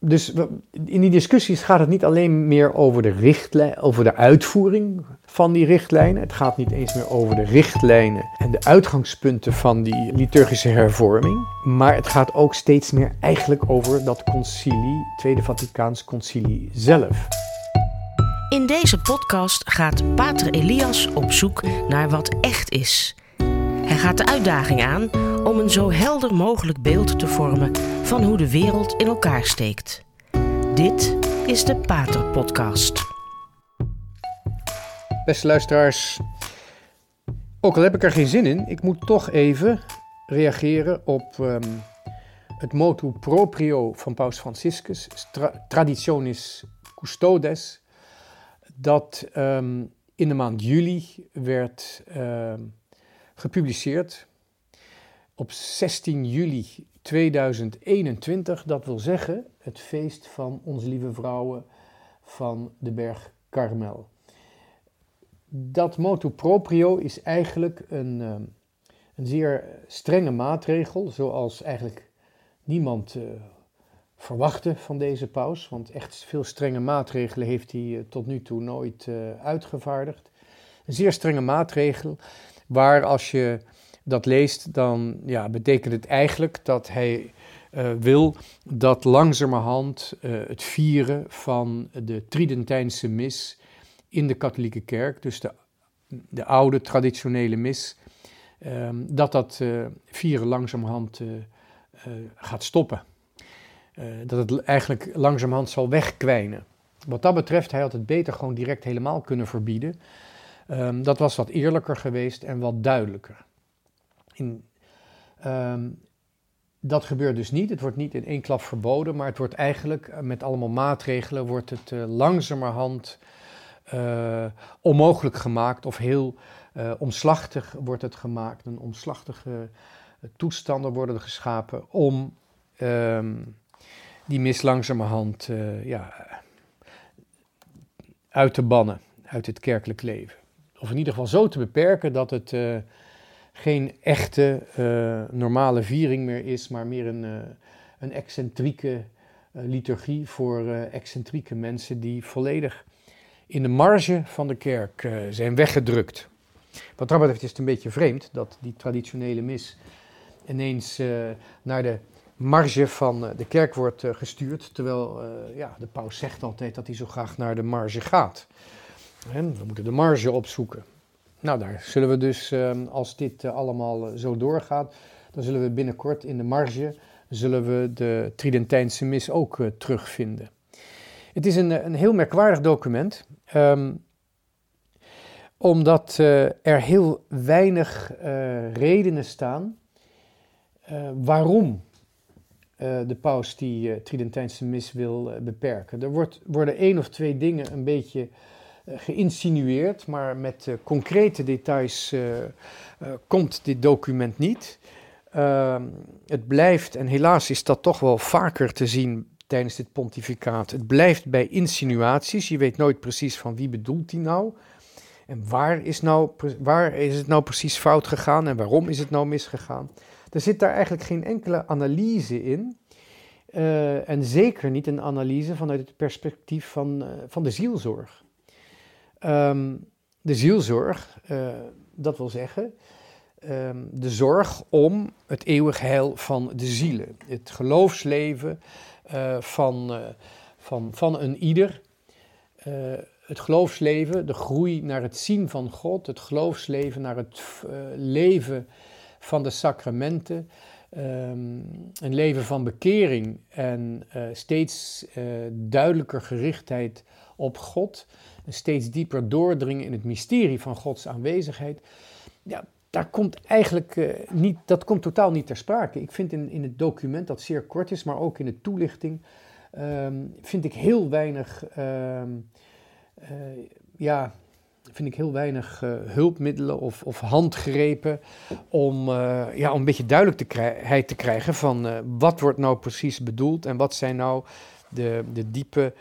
dus in die discussies gaat het niet alleen meer over de richtlijn, over de uitvoering van die richtlijnen. Het gaat niet eens meer over de richtlijnen en de uitgangspunten van die liturgische hervorming. Maar het gaat ook steeds meer eigenlijk over dat concilie, Tweede Vaticaans Concilie zelf. In deze podcast gaat Pater Elias op zoek naar wat echt is. Hij gaat de uitdaging aan om een zo helder mogelijk beeld te vormen van hoe de wereld in elkaar steekt. Dit is de Pater Podcast. Beste luisteraars, ook al heb ik er geen zin in, ik moet toch even reageren op um, het motu proprio van Paus Franciscus, Traditionis Custodes, dat um, in de maand juli werd um, gepubliceerd op 16 juli 2021, dat wil zeggen het feest van onze lieve vrouwen van de berg Carmel. Dat motu proprio is eigenlijk een, ehm, een zeer strenge maatregel, zoals eigenlijk niemand uh, verwachtte van deze paus, want echt veel strenge maatregelen heeft hij uh, tot nu toe nooit uh, uitgevaardigd. Een zeer strenge maatregel waar als je dat leest, dan ja, betekent het eigenlijk dat hij uh, wil dat langzamerhand uh, het vieren van de Tridentijnse mis in de katholieke kerk, dus de, de oude traditionele mis, um, dat dat uh, vieren langzamerhand gaat stoppen. dat het eigenlijk langzamerhand zal wegkwijnen. Wat dat betreft, hij had het beter gewoon direct helemaal kunnen verbieden. Um, dat was wat eerlijker geweest en wat duidelijker. In, um, dat gebeurt dus niet. Het wordt niet in één klap verboden, maar het wordt eigenlijk eh, met allemaal maatregelen wordt het uh, langzamerhand uh, onmogelijk gemaakt of heel omslachtig wordt het gemaakt. Een omslachtige toestanden worden geschapen om um, die mis langzamerhand ja, uit te bannen uit het kerkelijk leven. Of in ieder geval zo te beperken dat het geen echte uh, normale viering meer is, maar meer een, uh, een excentrieke uh, liturgie voor excentrieke mensen die volledig in de marge van de kerk zijn weggedrukt. Wat dat betreft is het een beetje vreemd dat die traditionele mis ineens naar de marge van de kerk wordt gestuurd, terwijl ja, de paus zegt altijd dat hij zo graag naar de marge gaat. We moeten de marge opzoeken. Nou, daar zullen we dus, ehm, als dit eh, allemaal eh, zo doorgaat, dan zullen we binnenkort in de marge zullen we de Tridentijnse mis ook eh, terugvinden. Het is een, een heel merkwaardig document, um, omdat er heel weinig redenen staan waarom de paus die Tridentijnse mis wil beperken. Er wordt, worden één of twee dingen een beetje geïnsinueerd, maar met uh, concrete details uh, komt dit document niet. Ehm, het blijft, en helaas is dat toch wel vaker te zien tijdens dit pontificaat, het blijft bij insinuaties. Je weet nooit precies van wie bedoelt hij nou. En waar is, nou, waar is het nou precies fout gegaan en waarom is het nou misgegaan? Er zit daar eigenlijk geen enkele analyse in. en zeker niet een analyse vanuit het perspectief van, van de zielzorg. Um, de zielzorg, uh, dat wil zeggen um, de zorg om het eeuwig heil van de zielen. Het geloofsleven uh, van, uh, van, van een ieder. het geloofsleven, de groei naar het zien van God. Het geloofsleven naar het leven van de sacramenten. Um, een leven van bekering en steeds duidelijker gerichtheid op God steeds dieper doordringen in het mysterie van Gods aanwezigheid. Ja, daar komt eigenlijk uh, niet, dat komt totaal niet ter sprake. Ik vind in, in het document dat zeer kort is, maar ook in de toelichting, um, vind ik heel weinig, um, uh, ja, vind ik heel weinig uh, hulpmiddelen of, of, handgrepen om, ja, om een beetje duidelijkheid te krijgen van wat wordt nou precies bedoeld en wat zijn nou de, de diepe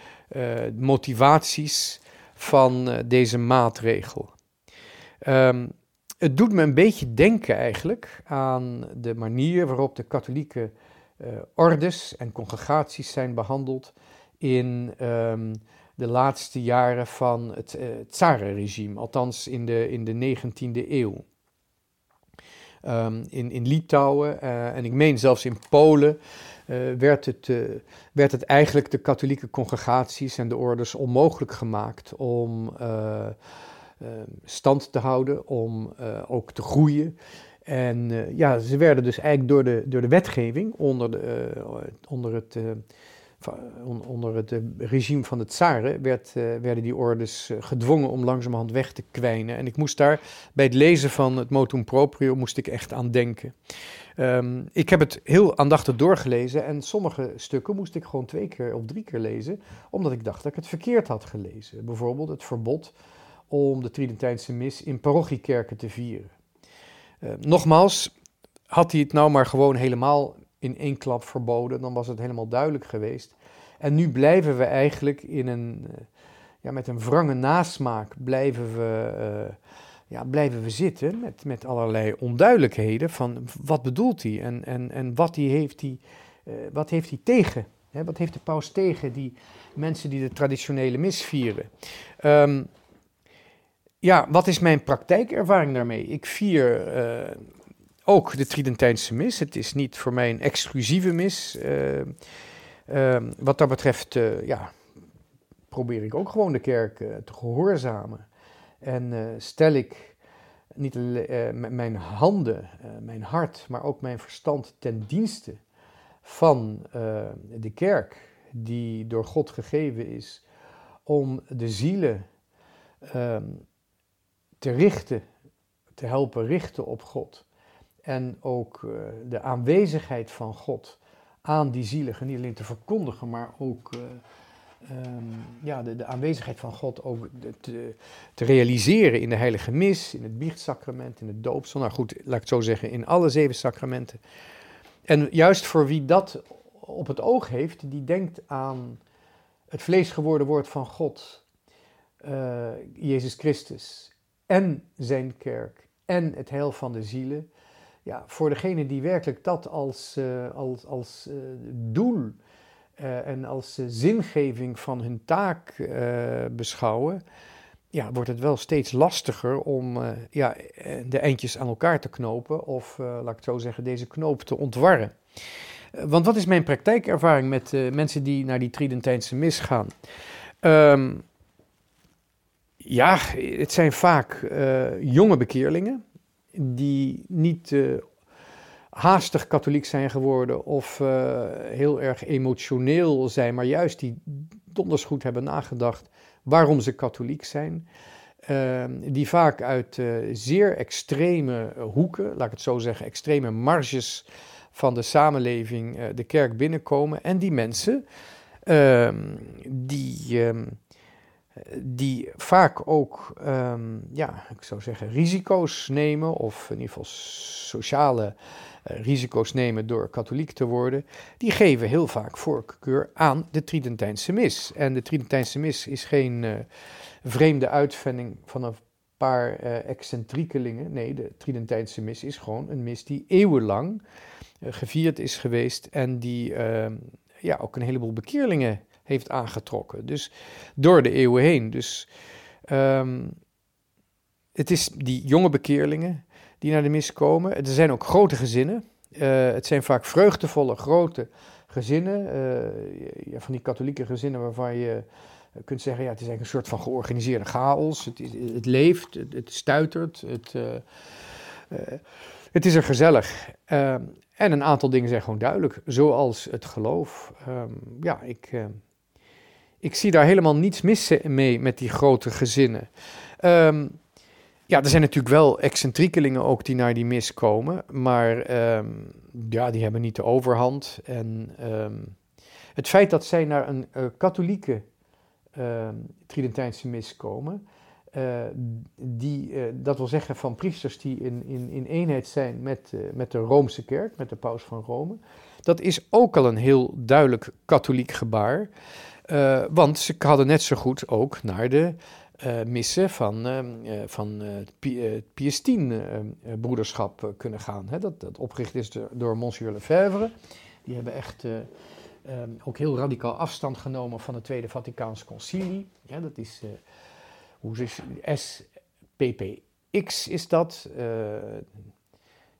motivaties van uh, deze maatregel. Um, het doet me een beetje denken eigenlijk aan de manier waarop de katholieke ordes en congregaties zijn behandeld in ehm, de laatste jaren van het uh, tsarenregime, althans in de, in de 19e eeuw. Ehm, in, in Litouwen en ik meen zelfs in Polen werd, het, werd het eigenlijk de katholieke congregaties en de orders onmogelijk gemaakt om stand te houden, om ook te groeien. En ja, ze werden dus eigenlijk door de, door de wetgeving onder, de, onder het, onder het regime van de tsaren werd, werden die orders gedwongen om langzamerhand weg te kwijnen. En ik moest daar bij het lezen van het motum proprio moest ik echt aan denken. Um, ik heb het heel aandachtig doorgelezen en sommige stukken moest ik gewoon twee keer of drie keer lezen, omdat ik dacht dat ik het verkeerd had gelezen. Bijvoorbeeld het verbod om de Tridentijnse mis in parochiekerken te vieren. Uh, nogmaals, had hij het nou maar gewoon helemaal in één klap verboden, dan was het helemaal duidelijk geweest. En nu blijven we eigenlijk in een, uh, ja, met een wrange nasmaak blijven we, uh, ja, blijven we zitten met, met allerlei onduidelijkheden van wat bedoelt hij en, en, en wat, hij heeft hij, wat heeft hij tegen. Hè? Wat heeft de paus tegen die mensen die de traditionele mis vieren? Um, ja, wat is mijn praktijkervaring daarmee? Ik vier ook de Tridentijnse mis. Het is niet voor mij een exclusieve mis. Uh, wat dat betreft, ja, probeer ik ook gewoon de kerk te gehoorzamen. En stel ik niet mijn handen, mijn hart, maar ook mijn verstand ten dienste van de kerk, die door God gegeven is, om de zielen ehm, te richten, te helpen richten op God. En ook de aanwezigheid van God aan die zieligen niet alleen te verkondigen, maar ook uh, um, ja, de, de, aanwezigheid van God ook te, te, realiseren in de heilige mis, in het biechtsacrament, in het doopsel. Nou goed, laat ik het zo zeggen, in alle zeven sacramenten. En juist voor wie dat op het oog heeft, die denkt aan het vlees geworden woord van God, uh, Jezus Christus en zijn kerk en het heil van de zielen. Ja, voor degene die werkelijk dat als, uh, als, als uh, doel uh, en als zingeving van hun taak beschouwen, ja, wordt het wel steeds lastiger om ja, de eindjes aan elkaar te knopen of, laat ik het zo zeggen, deze knoop te ontwarren. want wat is mijn praktijkervaring met mensen die naar die Tridentijnse mis gaan? Um, ja, het zijn vaak jonge bekeerlingen die niet uh, haastig katholiek zijn geworden of uh, heel erg emotioneel zijn, maar juist die donders goed hebben nagedacht waarom ze katholiek zijn. Ehm, die vaak uit zeer extreme hoeken, laat ik het zo zeggen, extreme marges van de samenleving de kerk binnenkomen. En die mensen, ehm, die ehm, die vaak ook, um, ja, ik zou zeggen, risico's nemen, of in ieder geval sociale uh, risico's nemen door katholiek te worden, die geven heel vaak voorkeur aan de Tridentijnse mis. En de Tridentijnse mis is geen uh, vreemde uitvinding van een paar uh, excentriekelingen. Nee, de Tridentijnse mis is gewoon een mis die eeuwenlang gevierd is geweest en die ehm, ja, ook een heleboel bekeerlingen heeft aangetrokken. Dus door de eeuwen heen. Dus um, het is die jonge bekeerlingen die naar de mis komen. Er zijn ook grote gezinnen. Uh, het zijn vaak vreugdevolle, grote gezinnen. Uh, ja, van die katholieke gezinnen waarvan je kunt zeggen, ja, het is eigenlijk een soort van georganiseerde chaos. Het, het leeft, het, stuitert, het, uh, het is er gezellig. Ehm, en een aantal dingen zijn gewoon duidelijk, zoals het geloof. Um, ja, ik, ik zie daar helemaal niets mis mee met die grote gezinnen. Um, ja, er zijn natuurlijk wel excentriekelingen ook die naar die mis komen, maar um, ja, die hebben niet de overhand. En um, het feit dat zij naar een uh, katholieke Tridentijnse mis komen, uh, die, uh, dat wil zeggen van priesters die in, in, in eenheid zijn met, met de Roomse kerk, met de paus van Rome, dat is ook al een heel duidelijk katholiek gebaar. Uh, want ze hadden net zo goed ook naar de uh, missen van, uh, van het Piestien-broederschap kunnen gaan. Hè, dat, dat opgericht is door, door Monsieur Lefebvre Die hebben echt ehm, ook heel radicaal afstand genomen van het Tweede Vaticaans Concilie. Ja, dat is, hoe is SPPX is dat,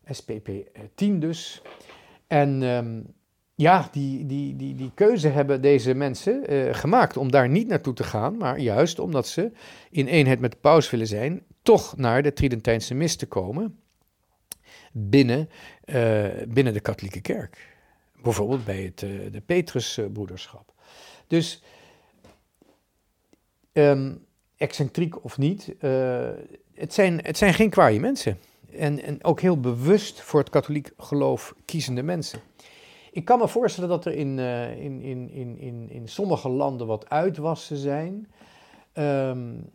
SPP 10 dus. En ehm, ja, die, die, die, die keuze hebben deze mensen uh, gemaakt om daar niet naartoe te gaan, maar juist omdat ze in eenheid met de paus willen zijn, toch naar de Tridentijnse mis te komen binnen, uh, binnen de katholieke kerk. Bijvoorbeeld bij het, uh, de Petrusbroederschap. Dus um, excentriek of niet, het, zijn, het zijn geen kwaaie mensen. En, en ook heel bewust voor het katholiek geloof kiezende mensen. Ik kan me voorstellen dat er in, uh, in, in, in, in, in sommige landen wat uitwassen zijn. Um,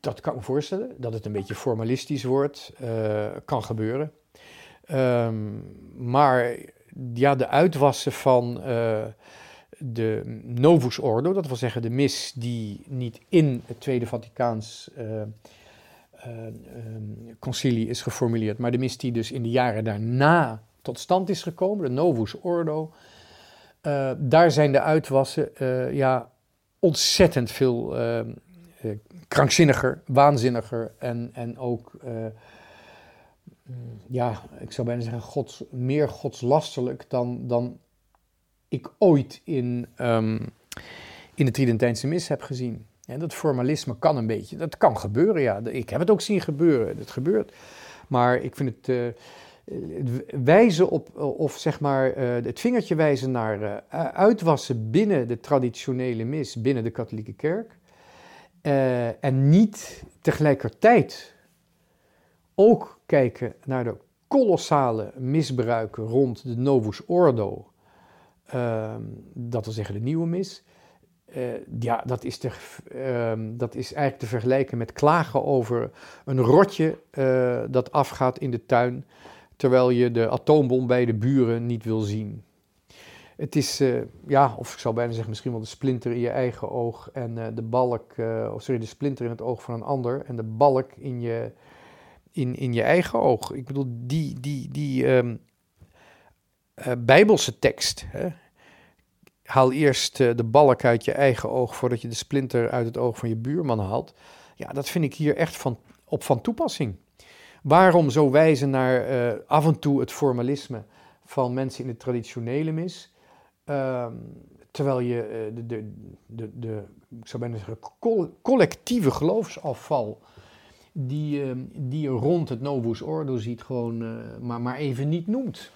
dat kan ik me voorstellen. Dat het een beetje formalistisch wordt. Uh, kan gebeuren. Um, maar ja, de uitwassen van uh, de Novus Ordo, dat wil zeggen de mis die niet in het Tweede Vaticaans concilie is geformuleerd, maar de mis die dus in de jaren daarna tot stand is gekomen, de Novus Ordo. Uh, daar zijn de uitwassen uh, ja, ontzettend veel uh, krankzinniger, waanzinniger en, en ook, ja, ik zou bijna zeggen, gods, meer godslasterlijk dan, dan ik ooit in, um, in de Tridentijnse mis heb gezien. En dat formalisme kan een beetje, dat kan gebeuren, ja. Ik heb het ook zien gebeuren, het gebeurt. Maar ik vind het wijzen op, of zeg maar uh, het vingertje wijzen naar uh, uitwassen binnen de traditionele mis, binnen de katholieke kerk. Uh, en niet tegelijkertijd ook kijken naar de kolossale misbruiken rond de Novus Ordo, ehm, dat wil zeggen de nieuwe mis. ja, dat is, ehm, dat is eigenlijk te vergelijken met klagen over een rotje dat afgaat in de tuin terwijl je de atoombom bij de buren niet wil zien. Het is, uh, ja, of ik zou bijna zeggen, misschien wel de splinter in je eigen oog en uh, de balk, uh, of sorry, de splinter in het oog van een ander en de balk in je, in, in je eigen oog. Ik bedoel, die, die, die um, bijbelse tekst, hè? haal eerst de balk uit je eigen oog voordat je de splinter uit het oog van je buurman haalt. Ja, dat vind ik hier echt van, op van toepassing. Waarom zo wijzen naar uh, af en toe het formalisme van mensen in de traditionele mis, uh, terwijl je uh, de, de, de, de, ik zou bijna zeggen, collectieve geloofsafval die, ehm, die je rond het Novus Ordo ziet, gewoon eh, maar, maar even niet noemt.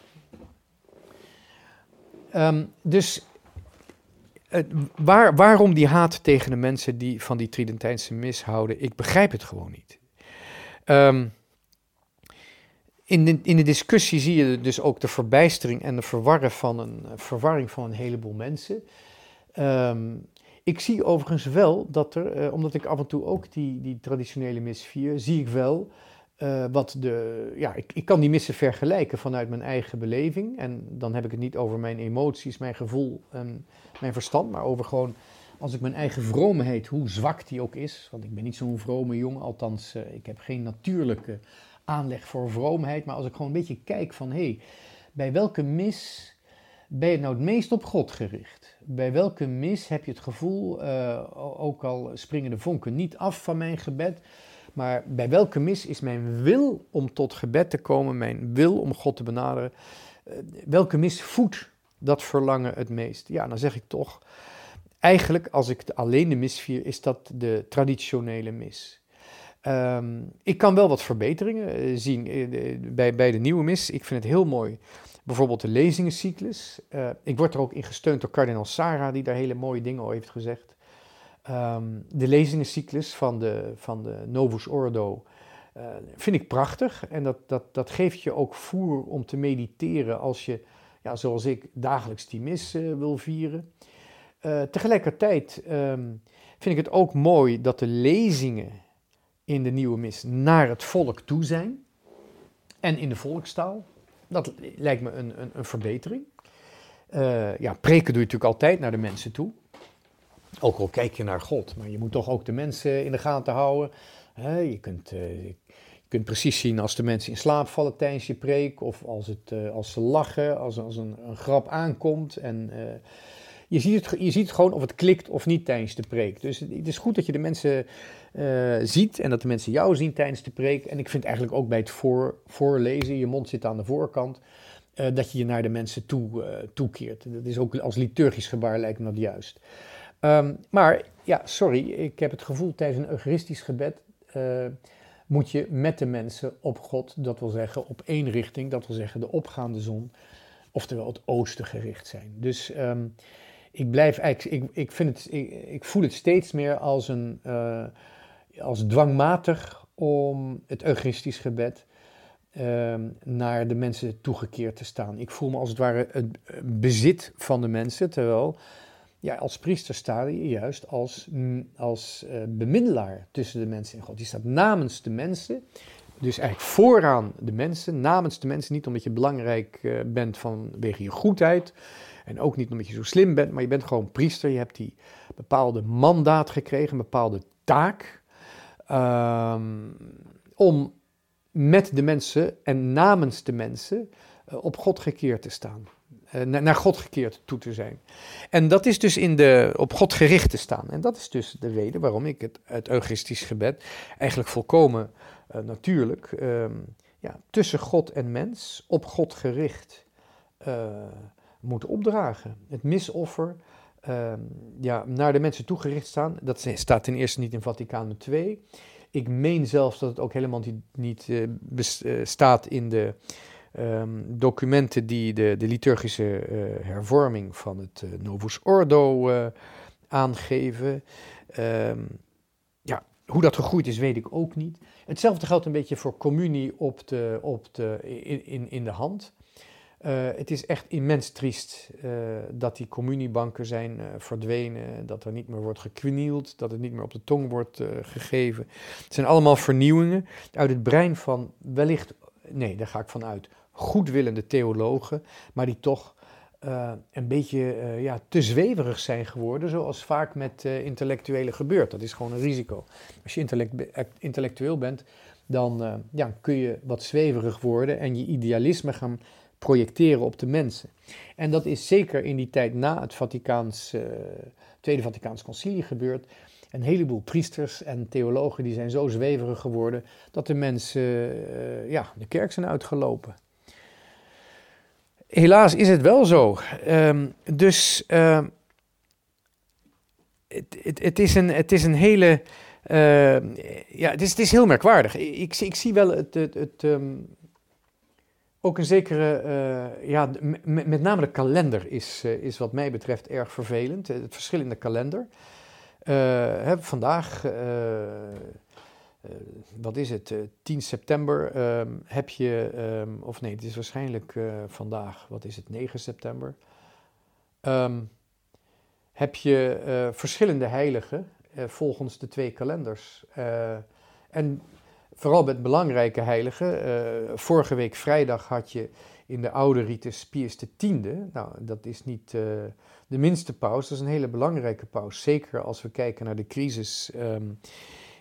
Um, dus waar, waarom die haat tegen de mensen die van die Tridentijnse mis houden, ik begrijp het gewoon niet. Um, in de, in de discussie zie je dus ook de verbijstering en de verwarren van een, eh, verwarring van een heleboel mensen. Um, ik zie overigens wel dat er, uh, omdat ik af en toe ook die, die traditionele mis vier, zie ik wel uh, wat de. Ja, ik, ik kan die missen vergelijken vanuit mijn eigen beleving. En dan heb ik het niet over mijn emoties, mijn gevoel en mijn verstand, maar over gewoon als ik mijn eigen vroomheid, hoe zwak die ook is. Want ik ben niet zo'n vrome jongen, althans, uh, ik heb geen natuurlijke aanleg voor vroomheid, maar als ik gewoon een beetje kijk van hé, hey, bij welke mis ben je nou het meest op God gericht? Bij welke mis heb je het gevoel, uh, ook al springen de vonken niet af van mijn gebed, maar bij welke mis is mijn wil om tot gebed te komen, mijn wil om God te benaderen, uh, welke mis voedt dat verlangen het meest? Ja, dan zeg ik toch, eigenlijk als ik alleen de mis vier, is dat de traditionele mis. Um, ik kan wel wat verbeteringen uh, zien uh, bij, bij de nieuwe mis. Ik vind het heel mooi. Bijvoorbeeld de lezingencyclus. Uh, ik word er ook in gesteund door kardinaal Sarah, die daar hele mooie dingen over heeft gezegd. Um, de lezingencyclus van de, van de Novus Ordo vind ik prachtig. En dat, dat, dat geeft je ook voer om te mediteren als je, ja, zoals ik, dagelijks die mis wil vieren. tegelijkertijd um, vind ik het ook mooi dat de lezingen in de nieuwe mis naar het volk toe zijn. En in de volkstaal. Dat lijkt me een, een, een verbetering. Uh, ja, preken doe je natuurlijk altijd naar de mensen toe. Ook al kijk je naar God, maar je moet toch ook de mensen in de gaten houden. je kunt, uh, je kunt precies zien als de mensen in slaap vallen tijdens je preek, of als, het, uh, als ze lachen, als, als een, een grap aankomt. En je, ziet het, je ziet gewoon of het klikt of niet tijdens de preek. Dus het, is goed dat je de mensen uh, ziet en dat de mensen jou zien tijdens de preek. En ik vind eigenlijk ook bij het voor, voorlezen, je mond zit aan de voorkant, dat je je naar de mensen toe, toekeert. Dat is ook als liturgisch gebaar lijkt me dat juist. Um, maar ja, sorry, ik heb het gevoel tijdens een eucharistisch gebed moet je met de mensen op God, dat wil zeggen op één richting, dat wil zeggen de opgaande zon, oftewel het oosten gericht zijn. Dus um, ik blijf eigenlijk, ik, ik, vind het, ik, voel het steeds meer als een, uh, als dwangmatig om het eucharistisch gebed um, naar de mensen toegekeerd te staan. Ik voel me als het ware het bezit van de mensen, terwijl ja, als priester sta je juist als, mm, als uh, bemiddelaar tussen de mensen en God. Je staat namens de mensen, dus eigenlijk vooraan de mensen, namens de mensen. Niet omdat je belangrijk uh, bent vanwege je goedheid en ook niet omdat je zo slim bent, maar je bent gewoon priester. Je hebt die bepaalde mandaat gekregen, een bepaalde taak um, om met de mensen en namens de mensen uh, op God gekeerd te staan. Uh, naar God gekeerd toe te zijn. En dat is dus in de, op God gericht te staan. En dat is dus de reden waarom ik het, het gebed eigenlijk volkomen uh, natuurlijk um, ja, tussen God en mens, op God gericht, uh, moet opdragen. Het misoffer, um, ja, naar de mensen toegericht staan, dat staat ten eerste niet in Vaticaan II. Ik meen zelfs dat het ook helemaal niet, niet bestaat in de um, documenten die de, de liturgische uh, hervorming van het Novus Ordo aangeven. Um, ja, hoe dat gegroeid is, weet ik ook niet. Hetzelfde geldt een beetje voor communie op de, op de, in, in de hand. Het is echt immens triest dat die communiebanken zijn verdwenen, dat er niet meer wordt geknield, dat het niet meer op de tong wordt gegeven. Het zijn allemaal vernieuwingen uit het brein van wellicht, nee, daar ga ik van uit, goedwillende theologen, maar die toch een beetje ja, te zweverig zijn geworden, zoals vaak met intellectuelen gebeurt. Dat is gewoon een risico. Als je intellect, intellectueel bent, dan ja, kun je wat zweverig worden en je idealisme gaan projecteren op de mensen. En dat is zeker in die tijd na het Vaticaans, Tweede Vaticaans Concilie gebeurd. Een heleboel priesters en theologen die zijn zo zweverig geworden dat de mensen ja, de kerk zijn uitgelopen. Helaas is het wel zo. Um, dus uh, het, het, het, is een, het is een hele. Uh, ja, het is, het is heel merkwaardig. Ik, ik zie wel het. het, um, ook een zekere. Uh, ja, met name de kalender is, uh, is wat mij betreft erg vervelend. Het verschil in de kalender. Hè, vandaag wat is het, uh, eh, 10 september um, heb je, um, of nee, het is waarschijnlijk vandaag, wat is het, 9 september, um, heb je verschillende heiligen volgens de twee kalenders. en vooral met belangrijke heiligen. vorige week vrijdag had je in de oude ritus Pius X. Nou, dat is niet de minste paus, dat is een hele belangrijke paus. Zeker als we kijken naar de crisis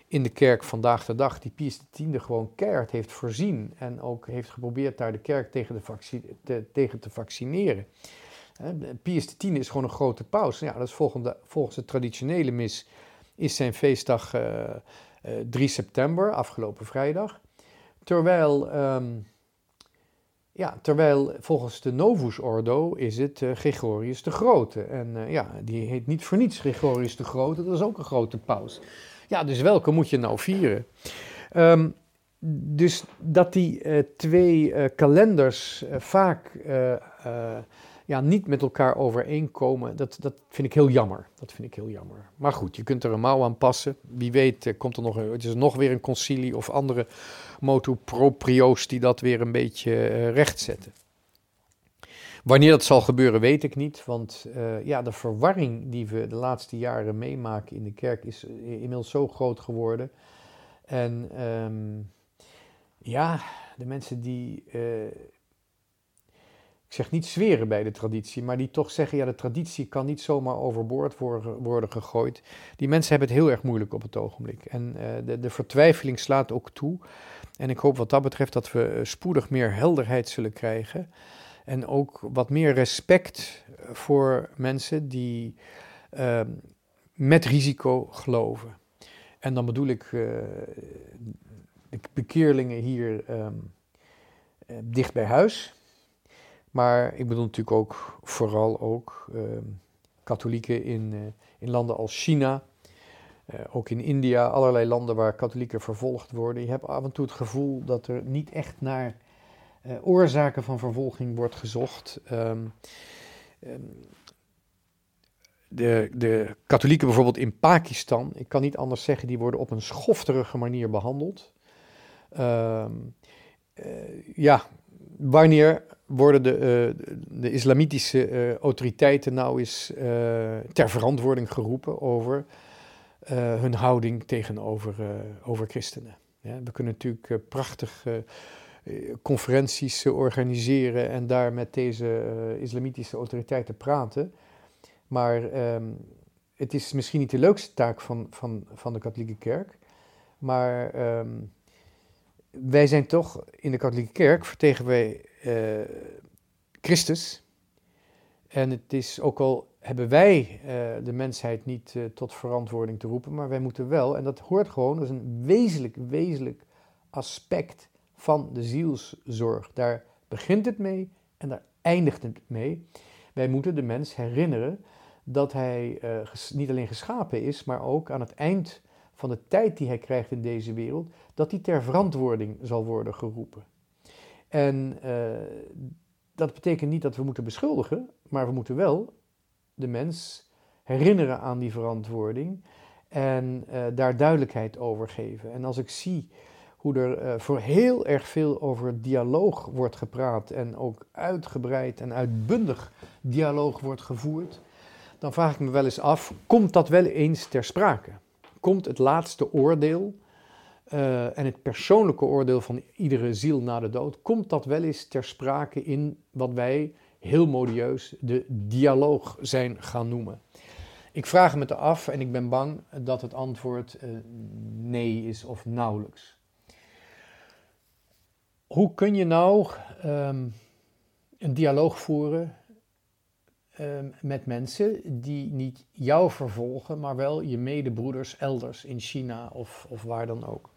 in de kerk vandaag de dag, die Pius X gewoon keihard heeft voorzien en ook heeft geprobeerd daar de kerk tegen, de te, tegen te vaccineren. Pius X is gewoon een grote paus. Ja, dat is volgens, volgens de traditionele mis is zijn feestdag 3 september, afgelopen vrijdag. Terwijl, um, ja, terwijl volgens de Novus Ordo is het uh, Gregorius de Grote. En uh, ja, die heet niet voor niets Gregorius de Grote, dat is ook een grote paus. Ja, dus welke moet je nou vieren? Um, dus dat die twee kalenders vaak ja, niet met elkaar overeenkomen, dat, dat vind ik heel jammer. Dat vind ik heel jammer. Maar goed, je kunt er een mouw aan passen. Wie weet komt er nog, het is nog weer een concilie of andere motu proprio's die dat weer een beetje rechtzetten. Wanneer dat zal gebeuren, weet ik niet. Want uh, ja, de verwarring die we de laatste jaren meemaken in de kerk is inmiddels zo groot geworden. En um, ja, de mensen die. Uh, ik zeg niet zweren bij de traditie, maar die toch zeggen, ja, de traditie kan niet zomaar overboord worden gegooid. Die mensen hebben het heel erg moeilijk op het ogenblik. En uh, de, de vertwijfeling slaat ook toe. En ik hoop wat dat betreft dat we spoedig meer helderheid zullen krijgen. En ook wat meer respect voor mensen die uh, met risico geloven. En dan bedoel ik uh, de bekeerlingen hier um, dicht bij huis maar ik bedoel natuurlijk ook vooral ook uh, katholieken in, uh, in landen als China, uh, ook in India, allerlei landen waar katholieken vervolgd worden. Je hebt af en toe het gevoel dat er niet echt naar eh, oorzaken van vervolging wordt gezocht. Um, um, de, de katholieken bijvoorbeeld in Pakistan, ik kan niet anders zeggen, die worden op een schofterige manier behandeld. Ja, wanneer worden de, uh, de islamitische uh, autoriteiten nou eens uh, ter verantwoording geroepen over hun houding tegenover over christenen. Ja, we kunnen natuurlijk prachtig conferenties organiseren en daar met deze islamitische autoriteiten praten. Maar um, het is misschien niet de leukste taak van, van, van de katholieke kerk. Maar um, wij zijn toch in de katholieke kerk vertegen wij uh, Christus. En het is ook al hebben wij uh, de mensheid niet uh, tot verantwoording te roepen, maar wij moeten wel, en dat hoort gewoon, dat is een wezenlijk, wezenlijk aspect van de zielszorg. Daar begint het mee en daar eindigt het mee. Wij moeten de mens herinneren dat hij niet alleen geschapen is, maar ook aan het eind van de tijd die hij krijgt in deze wereld, dat hij ter verantwoording zal worden geroepen. En uh, dat betekent niet dat we moeten beschuldigen, maar we moeten wel de mens herinneren aan die verantwoording en uh, daar duidelijkheid over geven. En als ik zie hoe er uh, voor heel erg veel over dialoog wordt gepraat en ook uitgebreid en uitbundig dialoog wordt gevoerd, dan vraag ik me wel eens af, komt dat wel eens ter sprake? Komt het laatste oordeel uh, en het persoonlijke oordeel van iedere ziel na de dood, komt dat wel eens ter sprake in wat wij heel modieus de dialoog zijn gaan noemen. Ik vraag me af en ik ben bang dat het antwoord uh, nee is of nauwelijks. Hoe kun je nou um, een dialoog voeren um, met mensen die niet jou vervolgen, maar wel je medebroeders elders in China of, of waar dan ook?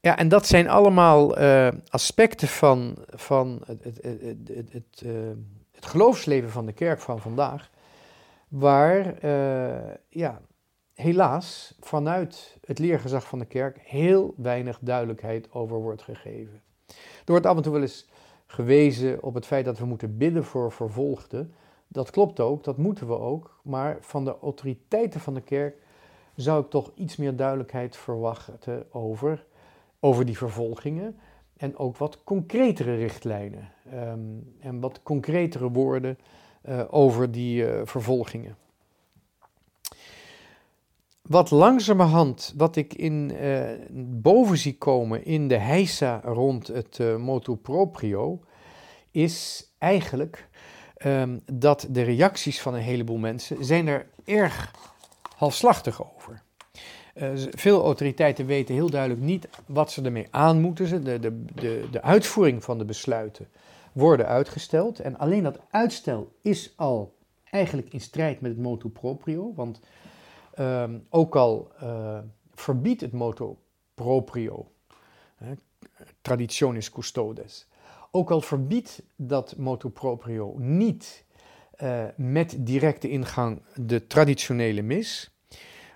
Ja, en dat zijn allemaal uh, aspecten van, van het, het, het, het, het geloofsleven van de kerk van vandaag, waar uh, ja, helaas vanuit het leergezag van de kerk heel weinig duidelijkheid over wordt gegeven. Er wordt af en toe wel eens gewezen op het feit dat we moeten bidden voor vervolgden. Dat klopt ook, dat moeten we ook, maar van de autoriteiten van de kerk zou ik toch iets meer duidelijkheid verwachten over over die vervolgingen en ook wat concretere richtlijnen um, en wat concretere woorden uh, over die uh, vervolgingen. Wat langzamerhand, wat ik in, uh, boven zie komen in de heisa rond het motu proprio, is eigenlijk um, dat de reacties van een heleboel mensen zijn er erg halfslachtig over. Uh, veel autoriteiten weten heel duidelijk niet wat ze ermee aan moeten. De, de, de, de uitvoering van de besluiten worden uitgesteld. En alleen dat uitstel is al eigenlijk in strijd met het motu proprio. Want uh, ook al uh, verbiedt het motu proprio, traditionis custodes, ook al verbiedt dat motu proprio niet uh, met directe ingang de traditionele mis,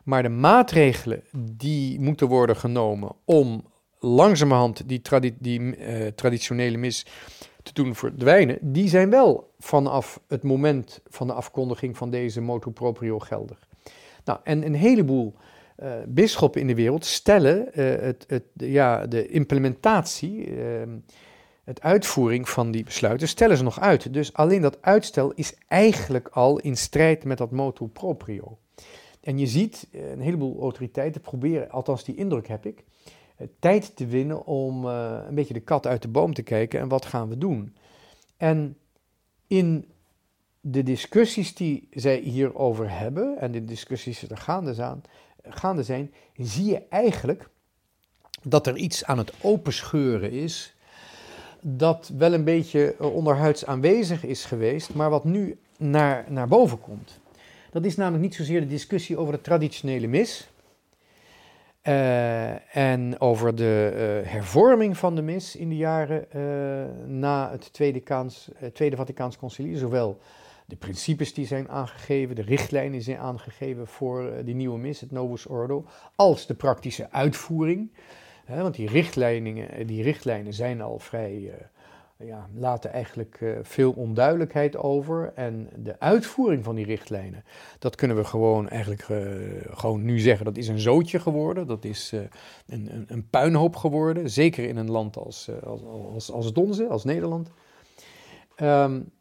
maar de maatregelen die moeten worden genomen om langzamerhand die, die uh, traditionele mis te doen verdwijnen, die zijn wel vanaf het moment van de afkondiging van deze motu proprio geldig. Nou, en een heleboel uh, bisschoppen in de wereld stellen uh, het, het, ja, de implementatie, uh, het uitvoering van die besluiten, stellen ze nog uit. Dus alleen dat uitstel is eigenlijk al in strijd met dat motu proprio. En je ziet eh, een heleboel autoriteiten proberen, althans die indruk heb ik, eh, tijd te winnen om uh, een beetje de kat uit de boom te kijken en wat gaan we doen. En in de discussies die zij hierover hebben en de discussies die er gaande zijn, gaande zijn, zie je eigenlijk dat er iets aan het openscheuren is, dat wel een beetje onderhuids aanwezig is geweest, maar wat nu naar, naar boven komt. Dat is namelijk niet zozeer de discussie over de traditionele mis. Uh, en over de uh, hervorming van de mis in de jaren uh, na het Tweede, Kaans, Tweede Vaticaans Concilie, zowel de principes die zijn aangegeven, de richtlijnen zijn aangegeven voor die nieuwe mis, het Novus Ordo, als de praktische uitvoering. want die richtlijnen, die richtlijnen zijn al vrij ja, laten eigenlijk uh, veel onduidelijkheid over. En de uitvoering van die richtlijnen, dat kunnen we gewoon eigenlijk uh, gewoon nu zeggen, dat is een zootje geworden. Dat is uh, een, een, een, puinhoop geworden. Zeker in een land als, als, als, als Donze, als Nederland. Um,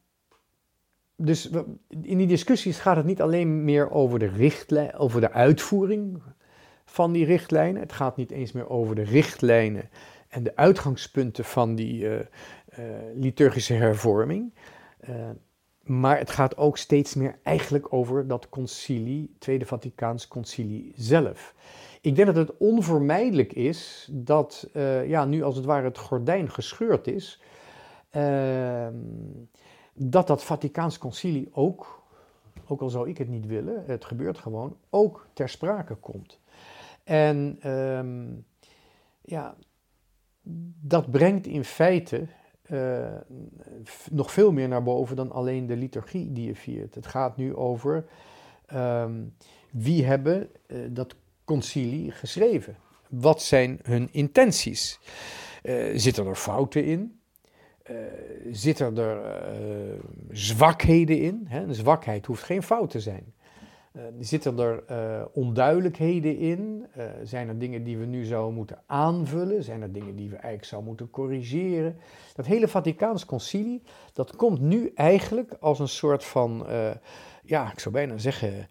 dus in die discussies gaat het niet alleen meer over de, richtlijn, over de uitvoering van die richtlijnen. Het gaat niet eens meer over de richtlijnen en de uitgangspunten van die, uh, liturgische hervorming. Uh, maar het gaat ook steeds meer eigenlijk over dat concilie, Tweede Vaticaans Concilie zelf. Ik denk dat het onvermijdelijk is dat uh, ja, nu als het ware het gordijn gescheurd is, ehm, dat dat Vaticaans Concilie ook, ook al zou ik het niet willen, het gebeurt gewoon, ook ter sprake komt. En ehm, ja, dat brengt in feite uh, nog veel meer naar boven dan alleen de liturgie die je viert. Het gaat nu over um, wie hebben uh, dat concilie geschreven? Wat zijn hun intenties? Uh, zitten er fouten in? zitten er zwakheden in? Hè? Een zwakheid hoeft geen fout te zijn. Uh, zitten er uh, onduidelijkheden in? Uh, zijn er dingen die we nu zouden moeten aanvullen? Zijn er dingen die we eigenlijk zouden moeten corrigeren? Dat hele Vaticaans concilie, dat komt nu eigenlijk als een soort van, ja, ik zou bijna zeggen,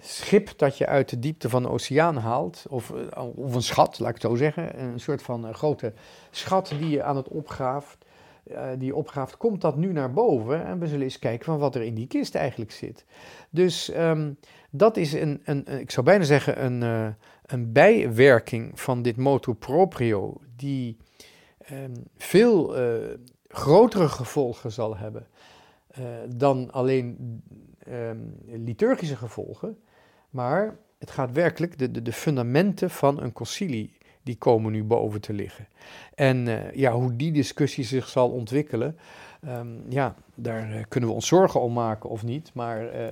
schip dat je uit de diepte van de oceaan haalt. Of, of een schat, laat ik het zo zeggen. Een soort van grote schat die je aan het opgraaft uh, die opgave, komt dat nu naar boven en we zullen eens kijken van wat er in die kist eigenlijk zit. Dus um, dat is een, een, ik zou bijna zeggen, een, uh, een bijwerking van dit motu proprio, die um, veel uh, grotere gevolgen zal hebben dan alleen um, liturgische gevolgen. Maar het gaat werkelijk de, de, de fundamenten van een concilie die komen nu boven te liggen. En uh, ja, hoe die discussie zich zal ontwikkelen, um, ja, daar uh, kunnen we ons zorgen om maken of niet. Maar uh,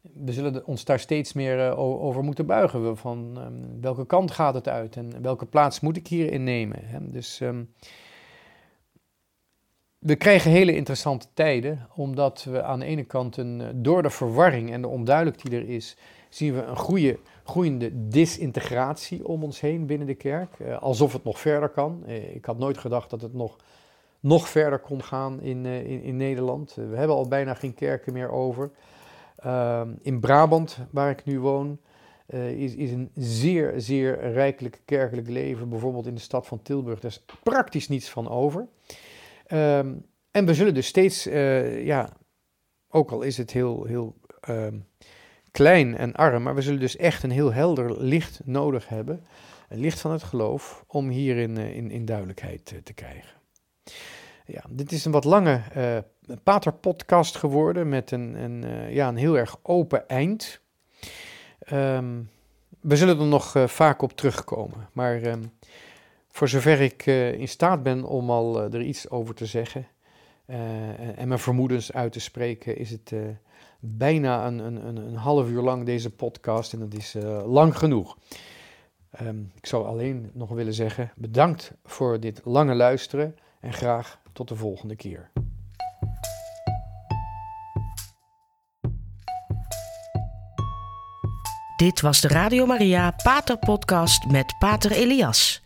we zullen ons daar steeds meer over moeten buigen. Van um, welke kant gaat het uit en welke plaats moet ik hierin nemen? Hè? Dus we krijgen hele interessante tijden, omdat we aan de ene kant een, door de verwarring en de onduidelijkheid die er is, zien we een goede groeiende disintegratie om ons heen binnen de kerk. Uh, alsof het nog verder kan. Uh, ik had nooit gedacht dat het nog, nog verder kon gaan in, uh, in, in, Nederland. we hebben al bijna geen kerken meer over. Ehm, in Brabant, waar ik nu woon, is, is een zeer, zeer rijkelijk kerkelijk leven. Bijvoorbeeld in de stad van Tilburg. Daar is praktisch niets van over. Um, en we zullen dus steeds, ja, ook al is het heel, heel um, klein en arm, maar we zullen dus echt een heel helder licht nodig hebben, een licht van het geloof, om hierin uh, in, in duidelijkheid te krijgen. Ja, dit is een wat lange uh, paterpodcast geworden met een, een, ja, een heel erg open eind. Um, we zullen er nog vaak op terugkomen, maar um, voor zover ik in staat ben om al er iets over te zeggen en mijn vermoedens uit te spreken, is het bijna een, een, een, half uur lang deze podcast en dat is uh, lang genoeg. Um, ik zou alleen nog willen zeggen bedankt voor dit lange luisteren en graag tot de volgende keer. Dit was de Radio Maria Pater Podcast met Pater Elias.